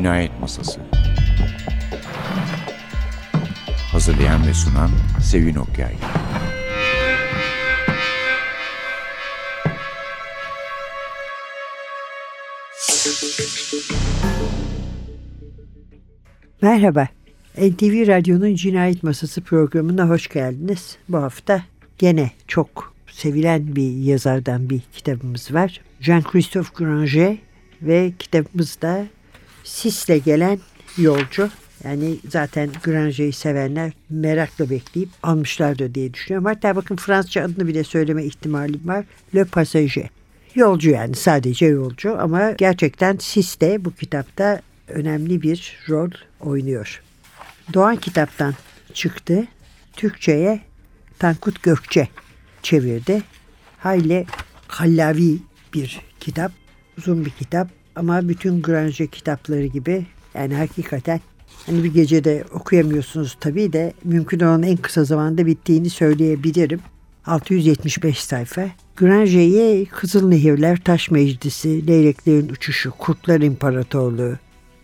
Cinayet Masası Hazırlayan ve sunan Sevin Okyay Merhaba, NTV Radyo'nun Cinayet Masası programına hoş geldiniz. Bu hafta gene çok sevilen bir yazardan bir kitabımız var. Jean-Christophe Granger ve kitabımızda Sis'le gelen yolcu. Yani zaten Granger'i sevenler merakla bekleyip almışlardır diye düşünüyorum. Hatta bakın Fransızca adını bile söyleme ihtimalim var. Le Passager. Yolcu yani sadece yolcu ama gerçekten Sis de bu kitapta önemli bir rol oynuyor. Doğan kitaptan çıktı. Türkçe'ye Tankut Gökçe çevirdi. Hayli kallavi bir kitap. Uzun bir kitap ama bütün Granger kitapları gibi yani hakikaten hani bir gecede okuyamıyorsunuz tabii de mümkün olan en kısa zamanda bittiğini söyleyebilirim. 675 sayfa. Granger'ye Kızıl Nehirler, Taş Meclisi, Leyleklerin Uçuşu, Kurtlar İmparatorluğu,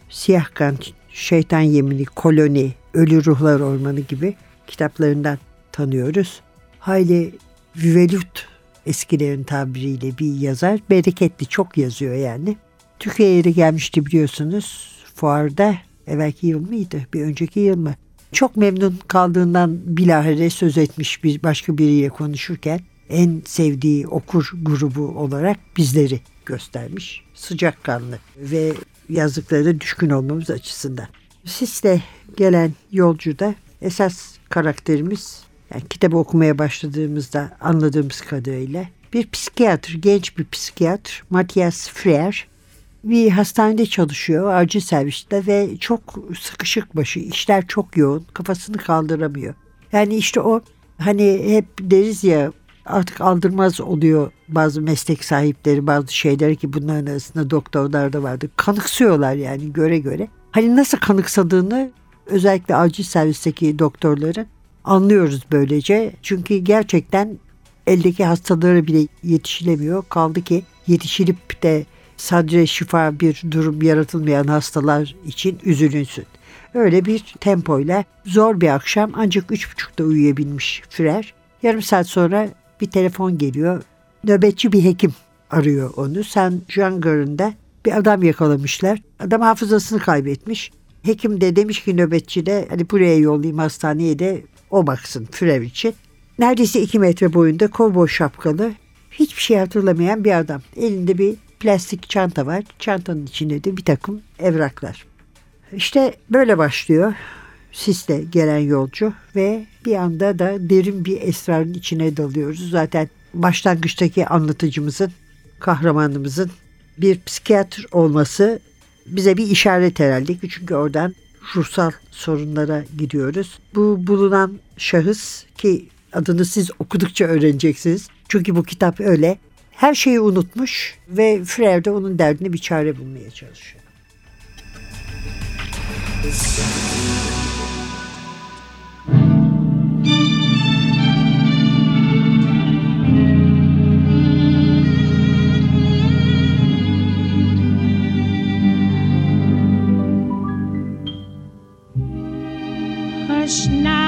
Siyah Kan, Şeytan Yemini, Koloni, Ölü Ruhlar Ormanı gibi kitaplarından tanıyoruz. Hayli Vivelut eskilerin tabiriyle bir yazar. Bereketli çok yazıyor yani. Türkiye'ye de gelmişti biliyorsunuz. Fuarda evvelki yıl mıydı? Bir önceki yıl mı? Çok memnun kaldığından bilahare söz etmiş bir başka biriyle konuşurken en sevdiği okur grubu olarak bizleri göstermiş. Sıcakkanlı ve yazdıklarına düşkün olmamız açısından. Sisle gelen yolcuda esas karakterimiz yani kitabı okumaya başladığımızda anladığımız kadarıyla bir psikiyatr, genç bir psikiyatr Matthias Freer bir hastanede çalışıyor acil serviste ve çok sıkışık başı işler çok yoğun kafasını kaldıramıyor. Yani işte o hani hep deriz ya artık aldırmaz oluyor bazı meslek sahipleri bazı şeyler ki bunların arasında doktorlar da vardı. Kanıksıyorlar yani göre göre. Hani nasıl kanıksadığını özellikle acil servisteki doktorların anlıyoruz böylece. Çünkü gerçekten eldeki hastalara bile yetişilemiyor. Kaldı ki yetişilip de sadece şifa bir durum yaratılmayan hastalar için üzülünsün. Öyle bir tempoyla zor bir akşam ancak üç buçukta uyuyabilmiş Fürer. Yarım saat sonra bir telefon geliyor. Nöbetçi bir hekim arıyor onu. San Juangar'ında bir adam yakalamışlar. Adam hafızasını kaybetmiş. Hekim de demiş ki nöbetçi de hani buraya yollayayım hastaneye de o baksın Fürer için. Neredeyse iki metre boyunda kovboy şapkalı hiçbir şey hatırlamayan bir adam. Elinde bir plastik çanta var. Çantanın içinde de bir takım evraklar. İşte böyle başlıyor sisle gelen yolcu ve bir anda da derin bir esrarın içine dalıyoruz. Zaten başlangıçtaki anlatıcımızın, kahramanımızın bir psikiyatr olması bize bir işaret herhalde. Çünkü oradan ruhsal sorunlara gidiyoruz. Bu bulunan şahıs ki adını siz okudukça öğreneceksiniz. Çünkü bu kitap öyle. Her şeyi unutmuş ve Freire de onun derdine bir çare bulmaya çalışıyor. Hush now,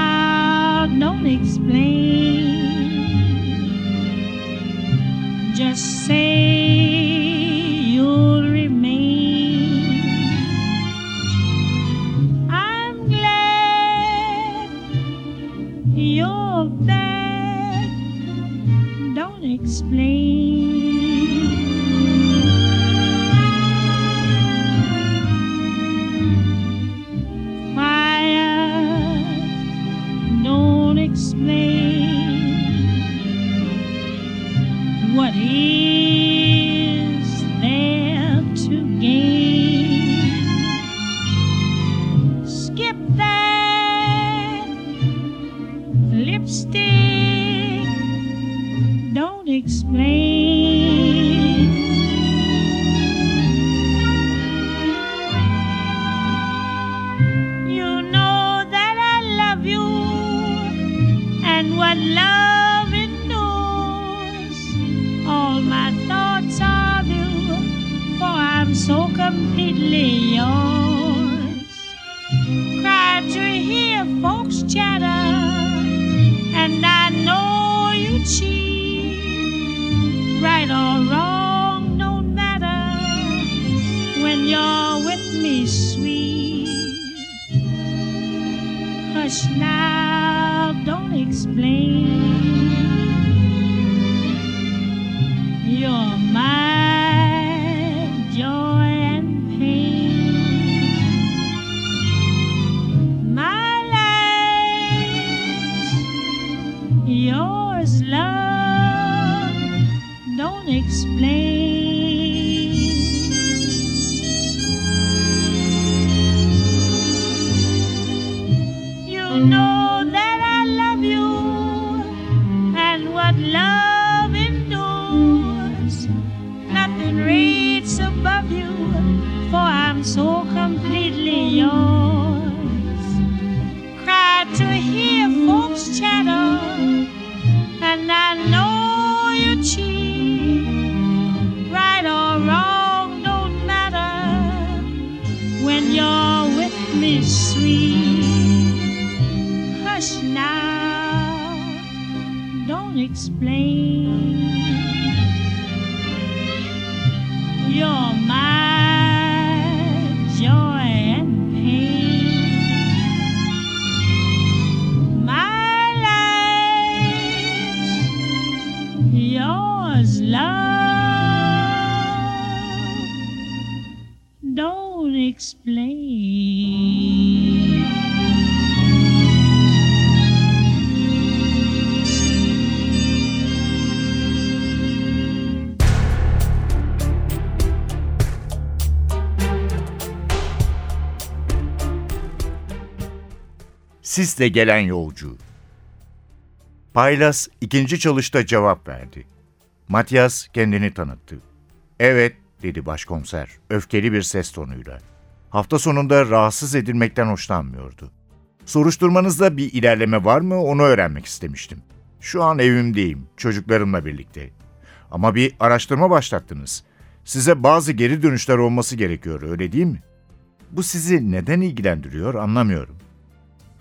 sweet. Hush now, don't explain. You're my joy and pain. My life's yours, love. Don't explain. Sisle gelen yolcu. Paylas ikinci çalışta cevap verdi. Matias kendini tanıttı. Evet, dedi başkomiser, öfkeli bir ses tonuyla. Hafta sonunda rahatsız edilmekten hoşlanmıyordu. Soruşturmanızda bir ilerleme var mı onu öğrenmek istemiştim. Şu an evimdeyim, çocuklarımla birlikte. Ama bir araştırma başlattınız. Size bazı geri dönüşler olması gerekiyor, öyle değil mi? Bu sizi neden ilgilendiriyor anlamıyorum.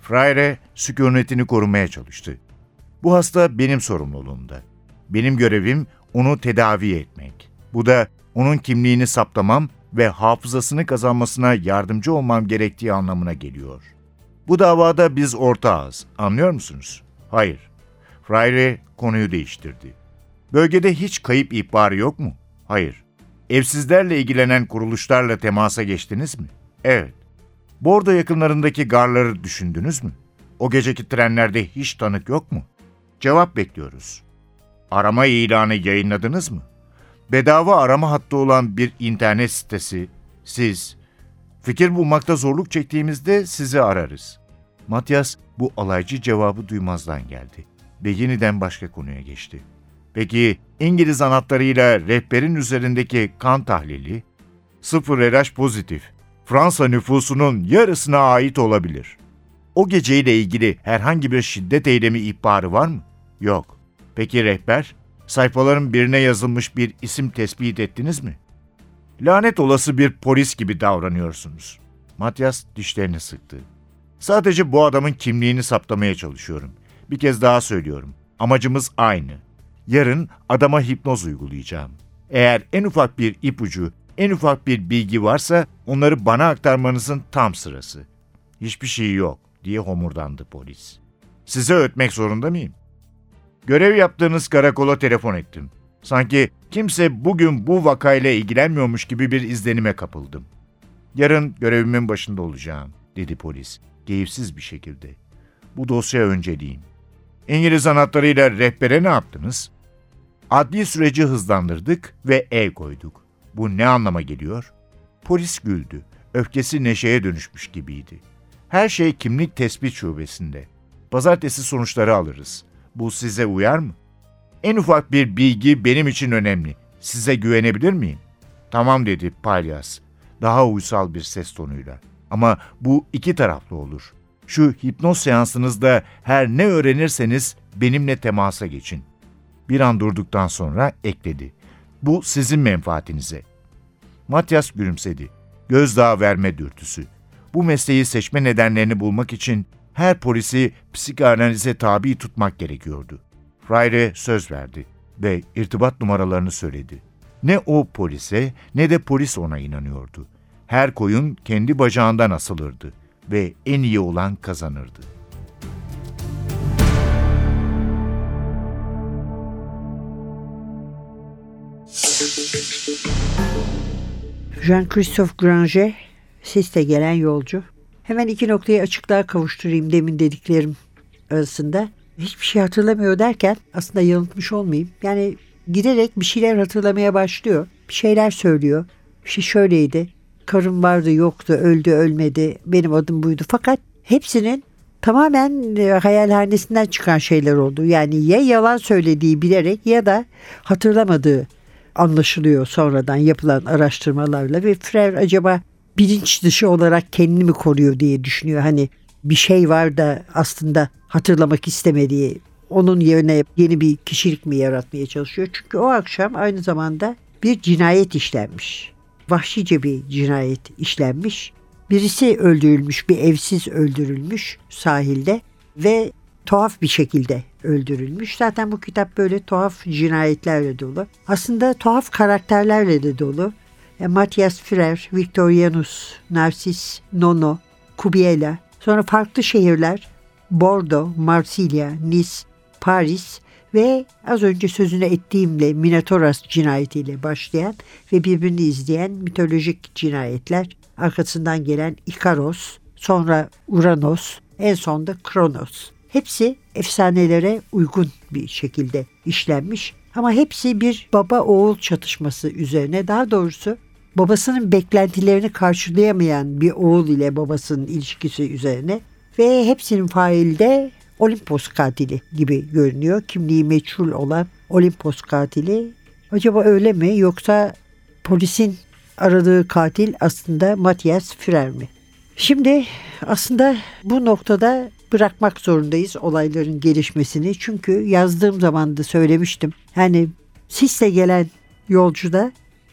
Freire sükunetini korumaya çalıştı. Bu hasta benim sorumluluğumda. Benim görevim onu tedavi etmek. Bu da onun kimliğini saptamam ve hafızasını kazanmasına yardımcı olmam gerektiği anlamına geliyor. Bu davada biz ortağız, anlıyor musunuz? Hayır. Freire konuyu değiştirdi. Bölgede hiç kayıp ihbarı yok mu? Hayır. Evsizlerle ilgilenen kuruluşlarla temasa geçtiniz mi? Evet. Bordo yakınlarındaki garları düşündünüz mü? O geceki trenlerde hiç tanık yok mu? Cevap bekliyoruz. Arama ilanı yayınladınız mı? Bedava arama hattı olan bir internet sitesi, siz, fikir bulmakta zorluk çektiğimizde sizi ararız. Matias bu alaycı cevabı duymazdan geldi ve yeniden başka konuya geçti. Peki İngiliz anahtarıyla rehberin üzerindeki kan tahlili, sıfır RH pozitif, Fransa nüfusunun yarısına ait olabilir. O geceyle ilgili herhangi bir şiddet eylemi ihbarı var mı? Yok. Peki rehber, sayfaların birine yazılmış bir isim tespit ettiniz mi? Lanet olası bir polis gibi davranıyorsunuz. Matias dişlerini sıktı. Sadece bu adamın kimliğini saptamaya çalışıyorum. Bir kez daha söylüyorum. Amacımız aynı. Yarın adama hipnoz uygulayacağım. Eğer en ufak bir ipucu, en ufak bir bilgi varsa onları bana aktarmanızın tam sırası. Hiçbir şey yok diye homurdandı polis. Size ötmek zorunda mıyım? Görev yaptığınız karakola telefon ettim. Sanki kimse bugün bu vakayla ilgilenmiyormuş gibi bir izlenime kapıldım. Yarın görevimin başında olacağım, dedi polis, keyifsiz bir şekilde. Bu dosya önceliğim. İngiliz anahtarıyla rehbere ne yaptınız? Adli süreci hızlandırdık ve el koyduk. Bu ne anlama geliyor? Polis güldü. Öfkesi neşeye dönüşmüş gibiydi. Her şey kimlik tespit şubesinde. Pazartesi sonuçları alırız. Bu size uyar mı? En ufak bir bilgi benim için önemli. Size güvenebilir miyim? Tamam dedi Palyas. Daha uysal bir ses tonuyla. Ama bu iki taraflı olur. Şu hipnoz seansınızda her ne öğrenirseniz benimle temasa geçin. Bir an durduktan sonra ekledi. Bu sizin menfaatinize. Matyas gülümsedi. Gözdağı verme dürtüsü. Bu mesleği seçme nedenlerini bulmak için her polisi psikanalize tabi tutmak gerekiyordu. Freire söz verdi ve irtibat numaralarını söyledi. Ne o polise ne de polis ona inanıyordu. Her koyun kendi bacağından asılırdı ve en iyi olan kazanırdı. Jean-Christophe Granger, siste gelen yolcu. Hemen iki noktayı açıklığa kavuşturayım demin dediklerim arasında. Hiçbir şey hatırlamıyor derken aslında yanıltmış olmayayım. Yani giderek bir şeyler hatırlamaya başlıyor. Bir şeyler söylüyor. Şey şöyleydi. Karım vardı yoktu öldü ölmedi benim adım buydu. Fakat hepsinin tamamen e, hayalhanesinden çıkan şeyler oldu. Yani ya yalan söylediği bilerek ya da hatırlamadığı anlaşılıyor sonradan yapılan araştırmalarla ve Frere acaba bilinç dışı olarak kendini mi koruyor diye düşünüyor. Hani bir şey var da aslında hatırlamak istemediği onun yerine yeni bir kişilik mi yaratmaya çalışıyor? Çünkü o akşam aynı zamanda bir cinayet işlenmiş. Vahşice bir cinayet işlenmiş. Birisi öldürülmüş, bir evsiz öldürülmüş sahilde ve tuhaf bir şekilde öldürülmüş. Zaten bu kitap böyle tuhaf cinayetlerle dolu. Aslında tuhaf karakterlerle de dolu. E, Matthias Führer, Victorianus, Narcis, Nono, Kubiela, sonra farklı şehirler Bordeaux, Marsilya, Nice, Paris ve az önce sözünü ettiğimle Minatoras cinayetiyle başlayan ve birbirini izleyen mitolojik cinayetler, arkasından gelen Ikaros, sonra Uranos, en sonda Kronos. Hepsi efsanelere uygun bir şekilde işlenmiş ama hepsi bir baba oğul çatışması üzerine daha doğrusu babasının beklentilerini karşılayamayan bir oğul ile babasının ilişkisi üzerine ve hepsinin faili de Olimpos katili gibi görünüyor. Kimliği meçhul olan Olimpos katili. Acaba öyle mi yoksa polisin aradığı katil aslında Matthias Führer mi? Şimdi aslında bu noktada bırakmak zorundayız olayların gelişmesini. Çünkü yazdığım zaman da söylemiştim. Yani sisle gelen yolcuda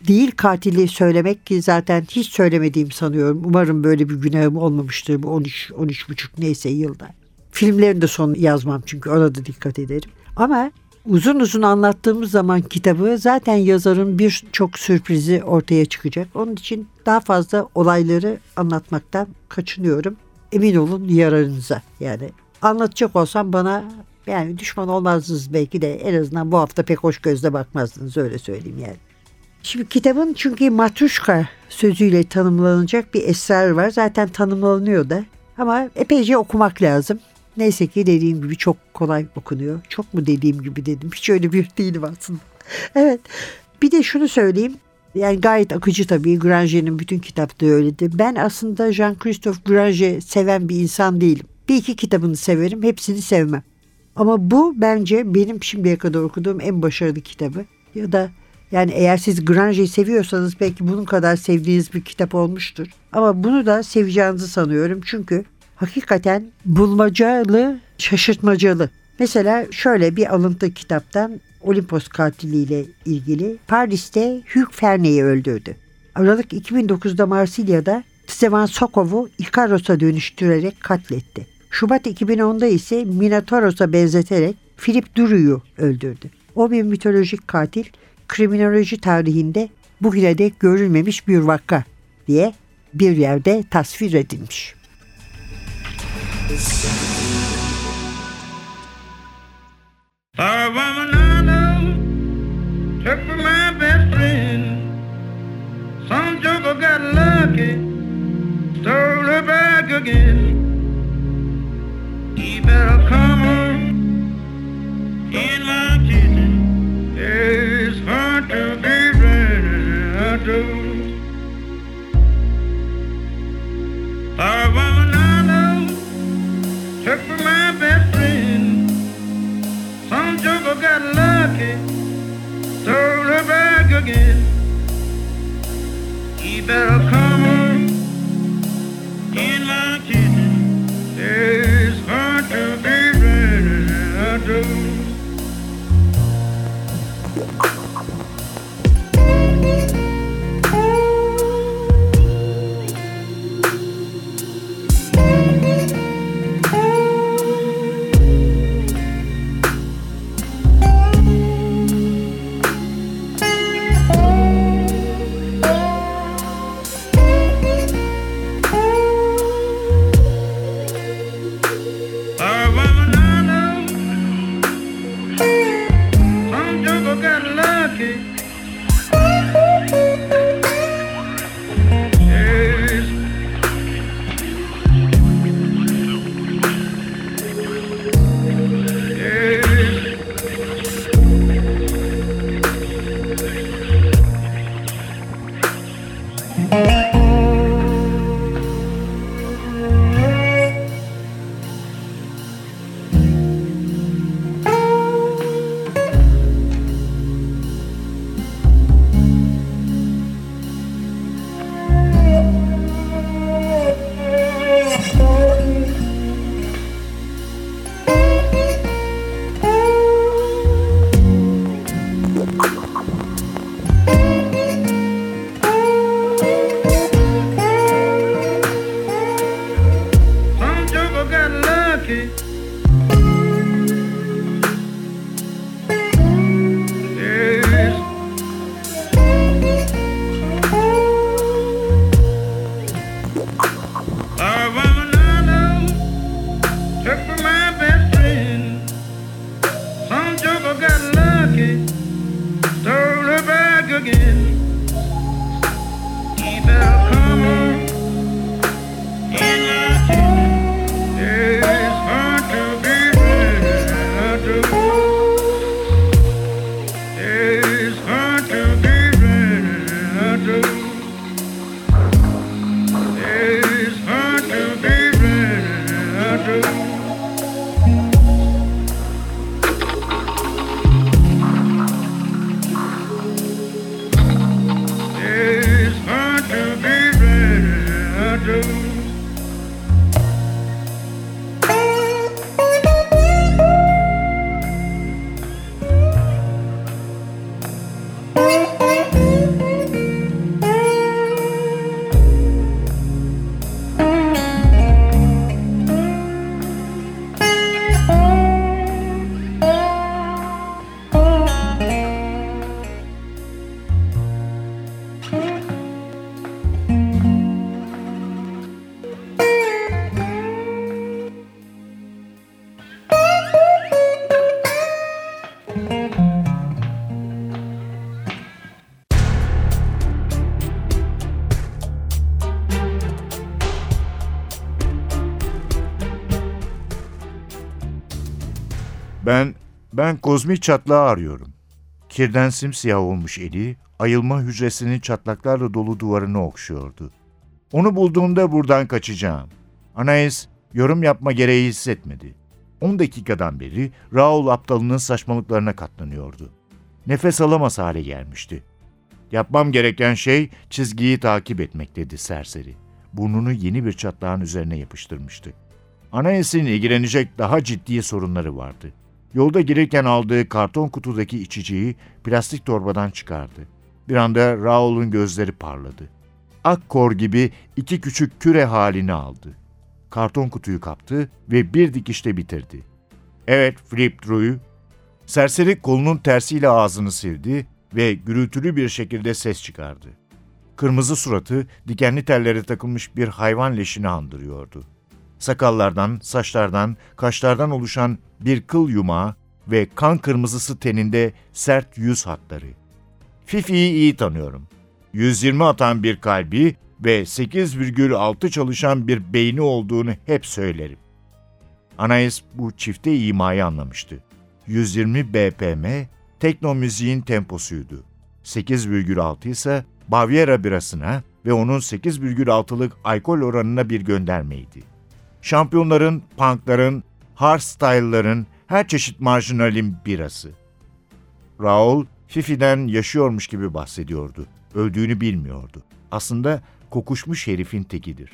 değil katili söylemek ki zaten hiç söylemediğim sanıyorum. Umarım böyle bir günahım olmamıştır bu 13 13 buçuk neyse yılda. Filmlerin de son yazmam çünkü ona da dikkat ederim. Ama uzun uzun anlattığımız zaman kitabı zaten yazarın birçok sürprizi ortaya çıkacak. Onun için daha fazla olayları anlatmaktan kaçınıyorum. Emin olun yararınıza yani. Anlatacak olsam bana yani düşman olmazdınız belki de en azından bu hafta pek hoş gözle bakmazdınız öyle söyleyeyim yani. Şimdi kitabın çünkü matruşka sözüyle tanımlanacak bir eser var. Zaten tanımlanıyor da ama epeyce okumak lazım. Neyse ki dediğim gibi çok kolay okunuyor. Çok mu dediğim gibi dedim. Hiç öyle bir değilim aslında. evet. Bir de şunu söyleyeyim. Yani gayet akıcı tabii. Granger'in bütün kitapları öyledir. Ben aslında Jean-Christophe Granger seven bir insan değilim. Bir iki kitabını severim. Hepsini sevmem. Ama bu bence benim şimdiye kadar okuduğum en başarılı kitabı. Ya da yani eğer siz Granger'i seviyorsanız belki bunun kadar sevdiğiniz bir kitap olmuştur. Ama bunu da seveceğinizi sanıyorum. Çünkü hakikaten bulmacalı, şaşırtmacalı. Mesela şöyle bir alıntı kitaptan Olimpos katiliyle ilgili Paris'te Hugh Ferney'i öldürdü. Aralık 2009'da Marsilya'da Stevan Sokov'u Ikaros'a dönüştürerek katletti. Şubat 2010'da ise Minotauros'a benzeterek Philip Duru'yu öldürdü. O bir mitolojik katil, kriminoloji tarihinde bugüne dek görülmemiş bir vaka diye bir yerde tasvir edilmiş. Our woman took for my best friend. Some joker got lucky, stole her back again. He better come better Ben, ben kozmik çatlağı arıyorum. Kirden simsiyah olmuş eli, ayılma hücresinin çatlaklarla dolu duvarını okşuyordu. Onu bulduğumda buradan kaçacağım. Anais, yorum yapma gereği hissetmedi. 10 dakikadan beri Raul aptalının saçmalıklarına katlanıyordu. Nefes alamaz hale gelmişti. Yapmam gereken şey çizgiyi takip etmek dedi serseri. Burnunu yeni bir çatlağın üzerine yapıştırmıştı. Anais'in ilgilenecek daha ciddi sorunları vardı. Yolda gelirken aldığı karton kutudaki içeceği plastik torbadan çıkardı. Bir anda Raul'un gözleri parladı. Akkor gibi iki küçük küre halini aldı. Karton kutuyu kaptı ve bir dikişte bitirdi. Evet, Flip Drew. Serseri kolunun tersiyle ağzını sildi ve gürültülü bir şekilde ses çıkardı. Kırmızı suratı dikenli tellere takılmış bir hayvan leşini andırıyordu. Sakallardan, saçlardan, kaşlardan oluşan bir kıl yumağı ve kan kırmızısı teninde sert yüz hatları. Fifi'yi iyi tanıyorum. 120 atan bir kalbi ve 8,6 çalışan bir beyni olduğunu hep söylerim. Anais bu çifte imayı anlamıştı. 120 BPM tekno müziğin temposuydu. 8,6 ise Baviera birasına ve onun 8,6'lık alkol oranına bir göndermeydi. Şampiyonların, punkların, hardstyle'ların, her çeşit marjinalin birası. Raul, Fifi'den yaşıyormuş gibi bahsediyordu. Öldüğünü bilmiyordu. Aslında kokuşmuş herifin tekidir.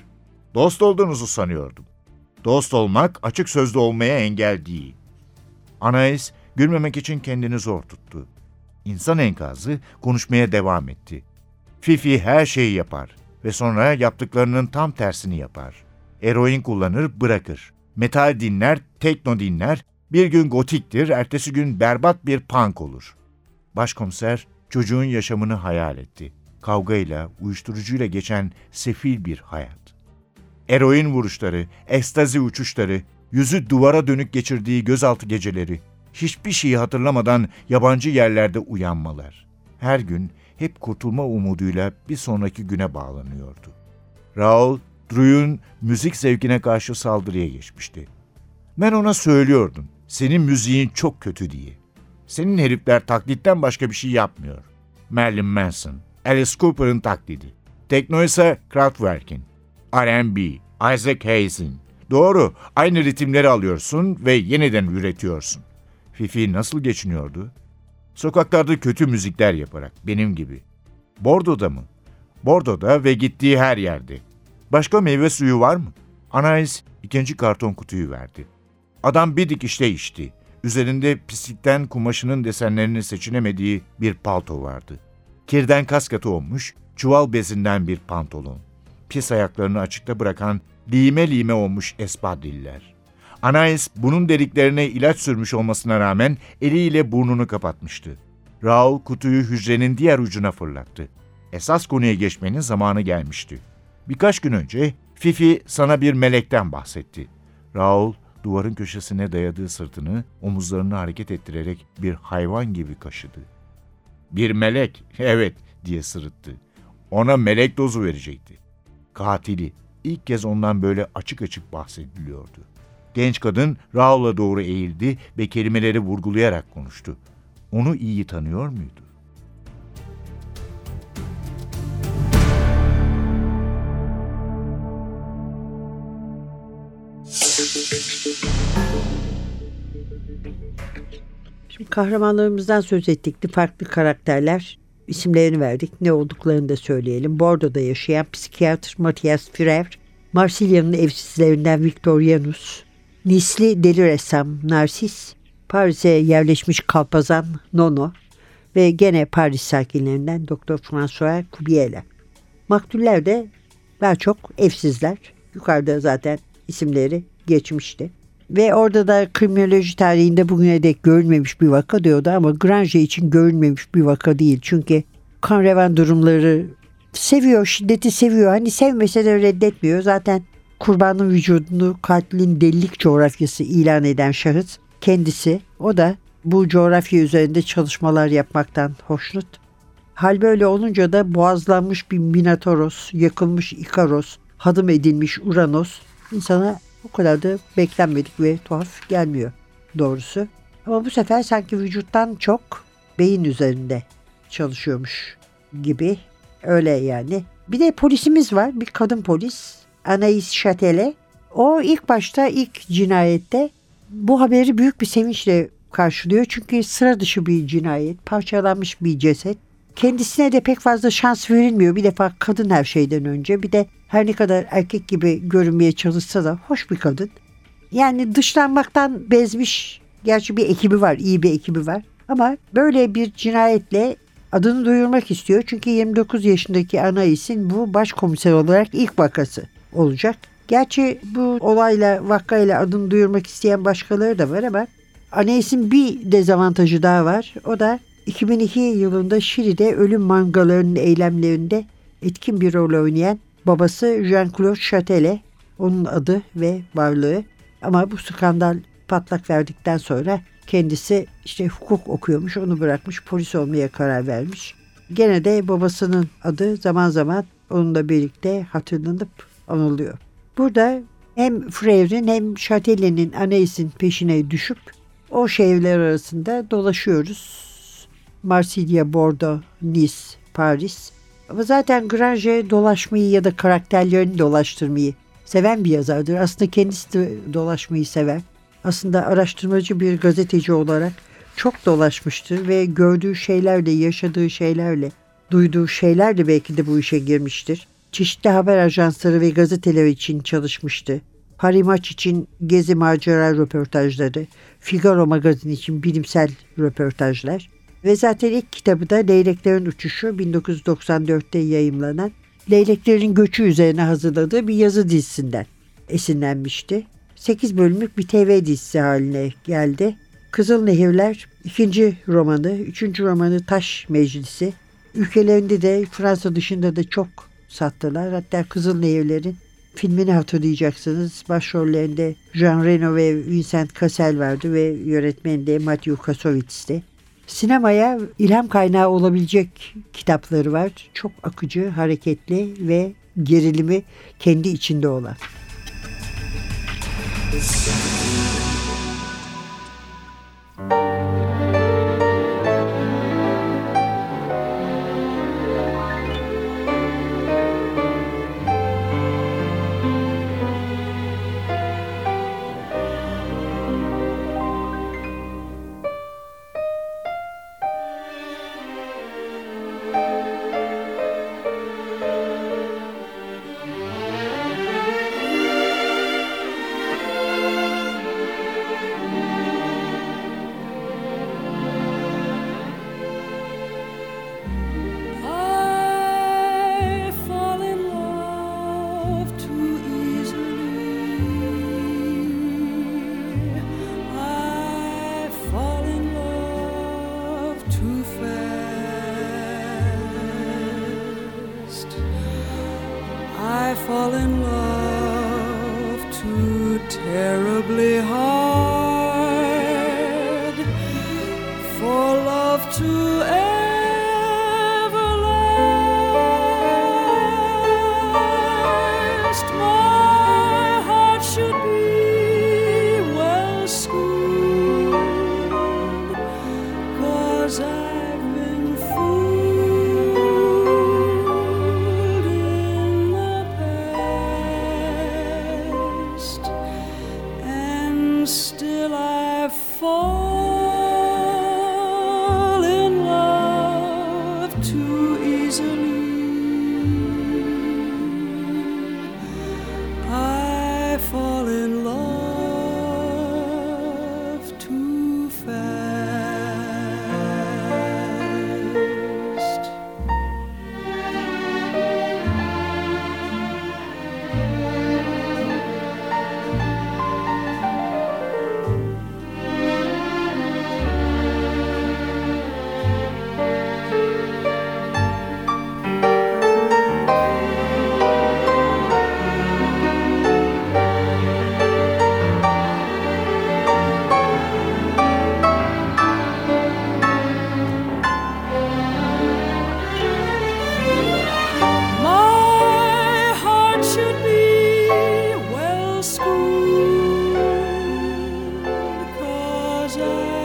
Dost olduğunuzu sanıyordum. Dost olmak açık sözlü olmaya engel değil. Anais gülmemek için kendini zor tuttu. İnsan enkazı konuşmaya devam etti. Fifi her şeyi yapar ve sonra yaptıklarının tam tersini yapar. Eroin kullanır, bırakır. Metal dinler, tekno dinler, bir gün gotiktir, ertesi gün berbat bir punk olur. Başkomiser çocuğun yaşamını hayal etti. Kavgayla, uyuşturucuyla geçen sefil bir hayat. Eroin vuruşları, ekstazi uçuşları, yüzü duvara dönük geçirdiği gözaltı geceleri, hiçbir şeyi hatırlamadan yabancı yerlerde uyanmalar. her gün hep kurtulma umuduyla bir sonraki güne bağlanıyordu. Raoul, Drew'un müzik zevkine karşı saldırıya geçmişti. Ben ona söylüyordum, senin müziğin çok kötü diye. Senin herifler taklitten başka bir şey yapmıyor. Marilyn Manson, Alice Cooper'ın taklidi. Tekno ise Kraftwerk'in. R&B, Isaac Hayes'in. Doğru, aynı ritimleri alıyorsun ve yeniden üretiyorsun. Fifi nasıl geçiniyordu? Sokaklarda kötü müzikler yaparak, benim gibi. Bordo'da mı? Bordo'da ve gittiği her yerde. Başka meyve suyu var mı? Anais ikinci karton kutuyu verdi. Adam bir dikişte içti. Üzerinde pislikten kumaşının desenlerini seçinemediği bir palto vardı. Kirden kaskatı olmuş, çuval bezinden bir pantolon. Pis ayaklarını açıkta bırakan lime lime olmuş espadriller. Anais bunun deliklerine ilaç sürmüş olmasına rağmen eliyle burnunu kapatmıştı. Raul kutuyu hücrenin diğer ucuna fırlattı. Esas konuya geçmenin zamanı gelmişti. Birkaç gün önce Fifi sana bir melekten bahsetti. Raul duvarın köşesine dayadığı sırtını omuzlarını hareket ettirerek bir hayvan gibi kaşıdı. Bir melek, evet diye sırıttı. Ona melek dozu verecekti. Katili, ilk kez ondan böyle açık açık bahsediliyordu. Genç kadın Raul'a doğru eğildi ve kelimeleri vurgulayarak konuştu. Onu iyi tanıyor muydu? Şimdi kahramanlarımızdan söz ettik. Farklı karakterler isimlerini verdik. Ne olduklarını da söyleyelim. Bordo'da yaşayan psikiyatr Matthias Führer, Marsilya'nın evsizlerinden Victorianus, Nisli deli ressam Narsis, Paris'e yerleşmiş kalpazan Nono ve gene Paris sakinlerinden Doktor François Cubiela. Maktuller de daha çok evsizler. Yukarıda zaten isimleri geçmişti. Ve orada da kriminoloji tarihinde bugüne dek görülmemiş bir vaka diyordu ama Grange için görülmemiş bir vaka değil. Çünkü kan revan durumları seviyor, şiddeti seviyor. Hani sevmese de reddetmiyor. Zaten kurbanın vücudunu katilin delilik coğrafyası ilan eden şahıs kendisi. O da bu coğrafya üzerinde çalışmalar yapmaktan hoşnut. Hal böyle olunca da boğazlanmış bir Minatoros, yakılmış Ikaros, hadım edilmiş Uranos insana o kadar da beklenmedik ve tuhaf gelmiyor doğrusu. Ama bu sefer sanki vücuttan çok beyin üzerinde çalışıyormuş gibi. Öyle yani. Bir de polisimiz var. Bir kadın polis. Anais Châtelet. O ilk başta ilk cinayette bu haberi büyük bir sevinçle karşılıyor. Çünkü sıra dışı bir cinayet. Parçalanmış bir ceset. Kendisine de pek fazla şans verilmiyor. Bir defa kadın her şeyden önce. Bir de her ne kadar erkek gibi görünmeye çalışsa da hoş bir kadın. Yani dışlanmaktan bezmiş. Gerçi bir ekibi var, iyi bir ekibi var. Ama böyle bir cinayetle adını duyurmak istiyor. Çünkü 29 yaşındaki Anais'in bu başkomiser olarak ilk vakası olacak. Gerçi bu olayla vakayla adını duyurmak isteyen başkaları da var ama Anais'in bir dezavantajı daha var. O da 2002 yılında Şili'de ölüm mangalarının eylemlerinde etkin bir rol oynayan babası Jean-Claude Châtelet. Onun adı ve varlığı. Ama bu skandal patlak verdikten sonra kendisi işte hukuk okuyormuş, onu bırakmış, polis olmaya karar vermiş. Gene de babasının adı zaman zaman onunla birlikte hatırlanıp anılıyor. Burada hem Freyre'in hem Châtelet'in Anais'in peşine düşüp o şehirler arasında dolaşıyoruz. Marsilya, Bordeaux, Nice, Paris. Ama zaten Grange dolaşmayı ya da karakterlerini dolaştırmayı seven bir yazardır. Aslında kendisi de dolaşmayı sever. Aslında araştırmacı bir gazeteci olarak çok dolaşmıştır ve gördüğü şeylerle, yaşadığı şeylerle, duyduğu şeylerle belki de bu işe girmiştir. Çeşitli haber ajansları ve gazeteler için çalışmıştı. Paris Maç için gezi macera röportajları, Figaro magazin için bilimsel röportajlar ve zaten ilk kitabı da Leyleklerin Uçuşu 1994'te yayımlanan Leyleklerin Göçü üzerine hazırladığı bir yazı dizisinden esinlenmişti. 8 bölümlük bir TV dizisi haline geldi. Kızıl Nehirler ikinci romanı, üçüncü romanı Taş Meclisi. Ülkelerinde de Fransa dışında da çok sattılar. Hatta Kızıl Nehirler'in filmini hatırlayacaksınız. Başrollerinde Jean Reno ve Vincent Cassel vardı ve yönetmeni de Matthew Kasowitz'ti. Sinemaya ilham kaynağı olabilecek kitapları var. Çok akıcı, hareketli ve gerilimi kendi içinde olan. Cause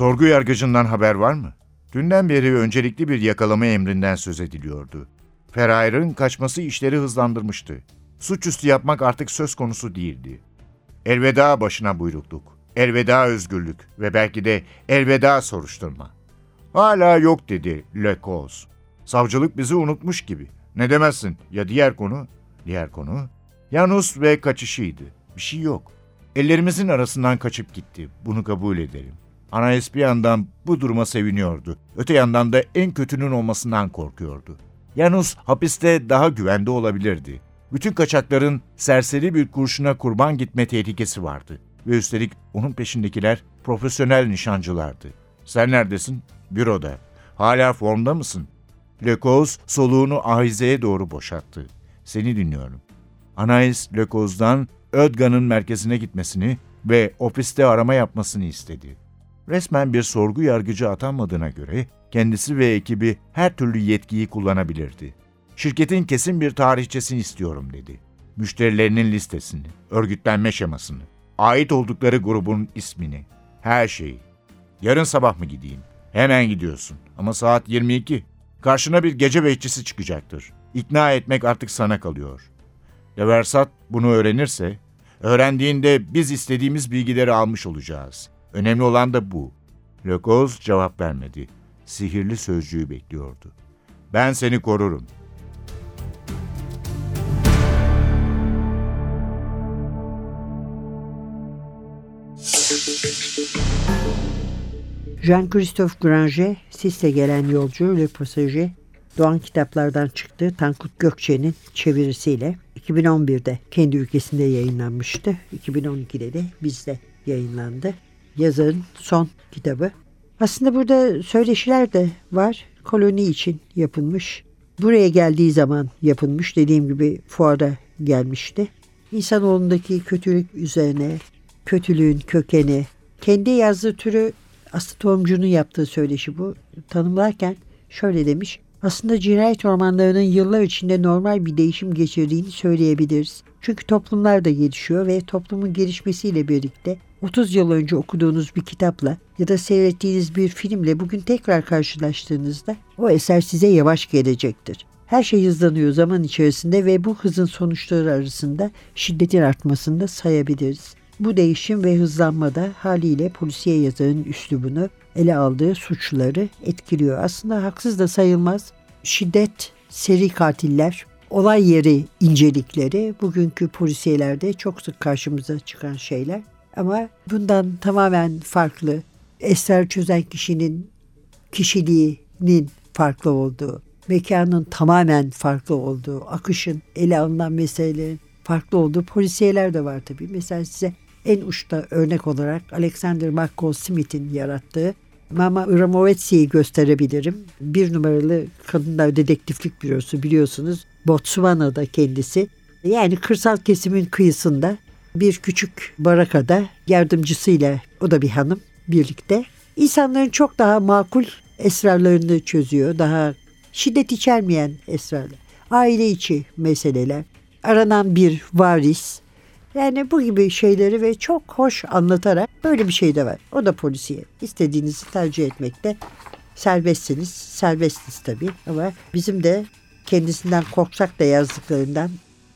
Sorgu yargıcından haber var mı? Dünden beri öncelikli bir yakalama emrinden söz ediliyordu. Ferayır'ın kaçması işleri hızlandırmıştı. Suçüstü yapmak artık söz konusu değildi. Elveda başına buyrukluk, elveda özgürlük ve belki de elveda soruşturma. Hala yok dedi Le Cause. Savcılık bizi unutmuş gibi. Ne demezsin ya diğer konu? Diğer konu? Yanus ve kaçışıydı. Bir şey yok. Ellerimizin arasından kaçıp gitti. Bunu kabul edelim. Anais bir yandan bu duruma seviniyordu. Öte yandan da en kötünün olmasından korkuyordu. Yanus hapiste daha güvende olabilirdi. Bütün kaçakların serseri bir kurşuna kurban gitme tehlikesi vardı. Ve üstelik onun peşindekiler profesyonel nişancılardı. Sen neredesin? Büroda. Hala formda mısın? Lekoz soluğunu ahizeye doğru boşalttı. Seni dinliyorum. Anais Lekoz'dan Ödgan'ın merkezine gitmesini ve ofiste arama yapmasını istedi. Resmen bir sorgu yargıcı atanmadığına göre kendisi ve ekibi her türlü yetkiyi kullanabilirdi. Şirketin kesin bir tarihçesini istiyorum dedi. Müşterilerinin listesini, örgütlenme şemasını, ait oldukları grubun ismini, her şeyi. Yarın sabah mı gideyim? Hemen gidiyorsun. Ama saat 22. Karşına bir gece bekçisi çıkacaktır. İkna etmek artık sana kalıyor. Leversat bunu öğrenirse, öğrendiğinde biz istediğimiz bilgileri almış olacağız. Önemli olan da bu. Lökoz cevap vermedi. Sihirli sözcüğü bekliyordu. Ben seni korurum. Jean-Christophe Granger, Sis'le gelen yolcu Le Passager, Doğan kitaplardan çıktı Tankut Gökçe'nin çevirisiyle 2011'de kendi ülkesinde yayınlanmıştı. 2012'de de bizde yayınlandı. Yazarın son kitabı. Aslında burada söyleşiler de var. Koloni için yapılmış. Buraya geldiği zaman yapılmış. Dediğim gibi fuara gelmişti. İnsanoğlundaki kötülük üzerine, kötülüğün kökeni, kendi yazdığı türü Aslı Tohumcu'nun yaptığı söyleşi bu. Tanımlarken şöyle demiş. Aslında cinayet romanlarının yıllar içinde normal bir değişim geçirdiğini söyleyebiliriz. Çünkü toplumlar da gelişiyor ve toplumun gelişmesiyle birlikte 30 yıl önce okuduğunuz bir kitapla ya da seyrettiğiniz bir filmle bugün tekrar karşılaştığınızda o eser size yavaş gelecektir. Her şey hızlanıyor zaman içerisinde ve bu hızın sonuçları arasında şiddetin artmasını da sayabiliriz. Bu değişim ve hızlanmada haliyle polisiye yazarın üslubunu ele aldığı suçları etkiliyor. Aslında haksız da sayılmaz. Şiddet, seri katiller, olay yeri incelikleri bugünkü polisiyelerde çok sık karşımıza çıkan şeyler. Ama bundan tamamen farklı, esrar çözen kişinin kişiliğinin farklı olduğu, mekanın tamamen farklı olduğu, akışın ele alınan meselelerin farklı olduğu polisiyeler de var tabii. Mesela size en uçta örnek olarak Alexander McCall Smith'in yarattığı Mama Uramovetsi'yi gösterebilirim. Bir numaralı kadınlar dedektiflik bürosu biliyorsunuz. Botswana'da kendisi. Yani kırsal kesimin kıyısında bir küçük barakada yardımcısıyla o da bir hanım birlikte. İnsanların çok daha makul esrarlarını çözüyor. Daha şiddet içermeyen esrarlar. Aile içi meseleler. Aranan bir varis, yani bu gibi şeyleri ve çok hoş anlatarak böyle bir şey de var. O da polisiye. İstediğinizi tercih etmekte serbestsiniz. Serbestsiniz tabii ama bizim de kendisinden korksak da yazdıklarından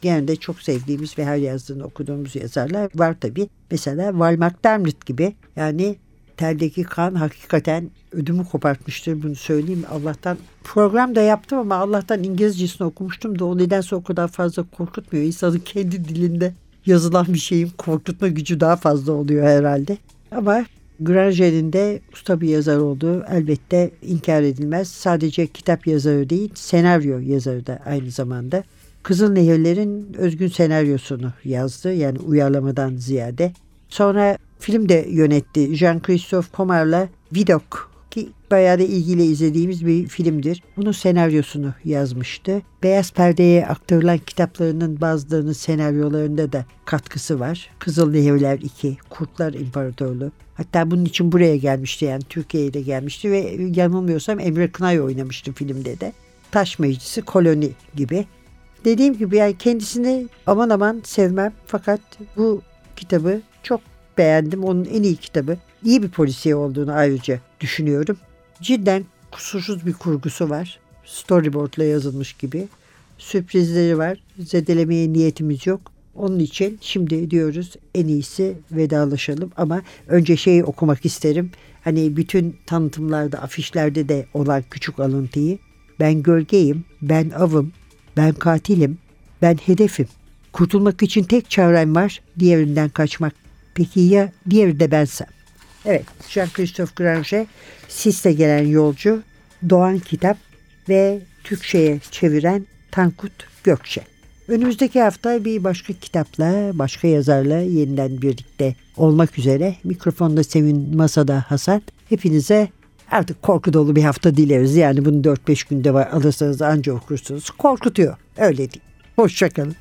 gene de çok sevdiğimiz ve her yazdığını okuduğumuz yazarlar var tabii. Mesela Val McDermott gibi yani teldeki kan hakikaten ödümü kopartmıştır bunu söyleyeyim. Allah'tan program da yaptım ama Allah'tan İngilizcesini okumuştum da o nedense o kadar fazla korkutmuyor. İnsanın kendi dilinde yazılan bir şeyin korkutma gücü daha fazla oluyor herhalde. Ama Granger'in de usta bir yazar olduğu elbette inkar edilmez. Sadece kitap yazarı değil, senaryo yazarı da aynı zamanda. Kızıl Nehirler'in özgün senaryosunu yazdı. Yani uyarlamadan ziyade. Sonra film de yönetti. Jean-Christophe Comar'la Vidok ki bayağı da ilgili izlediğimiz bir filmdir. Bunun senaryosunu yazmıştı. Beyaz Perde'ye aktarılan kitaplarının bazılarının senaryolarında da katkısı var. Kızıl Nehirler 2, Kurtlar İmparatorluğu. Hatta bunun için buraya gelmişti yani Türkiye'ye de gelmişti ve yanılmıyorsam Emre Kınay oynamıştı filmde de. Taş Meclisi, Koloni gibi. Dediğim gibi yani kendisini aman aman sevmem fakat bu kitabı çok beğendim. Onun en iyi kitabı. İyi bir polisiye olduğunu ayrıca düşünüyorum. Cidden kusursuz bir kurgusu var. Storyboardla yazılmış gibi. Sürprizleri var. Zedelemeye niyetimiz yok. Onun için şimdi diyoruz en iyisi vedalaşalım ama önce şeyi okumak isterim. Hani bütün tanıtımlarda, afişlerde de olan küçük alıntıyı. Ben gölgeyim, ben avım, ben katilim, ben hedefim. Kurtulmak için tek çarem var, diğerinden kaçmak. Peki ya diğeri de bensem? Evet, Jean-Christophe Granger, Sis'te gelen yolcu, Doğan Kitap ve Türkçe'ye çeviren Tankut Gökçe. Önümüzdeki hafta bir başka kitapla, başka yazarla yeniden birlikte olmak üzere. Mikrofonda Sevin, masada Hasan. Hepinize artık korku dolu bir hafta dileriz. Yani bunu 4-5 günde alırsanız anca okursunuz. Korkutuyor. Öyle değil. Hoşçakalın.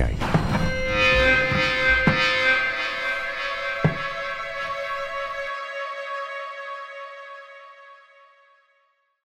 Hazırlayan ve sunan Sevin Okyay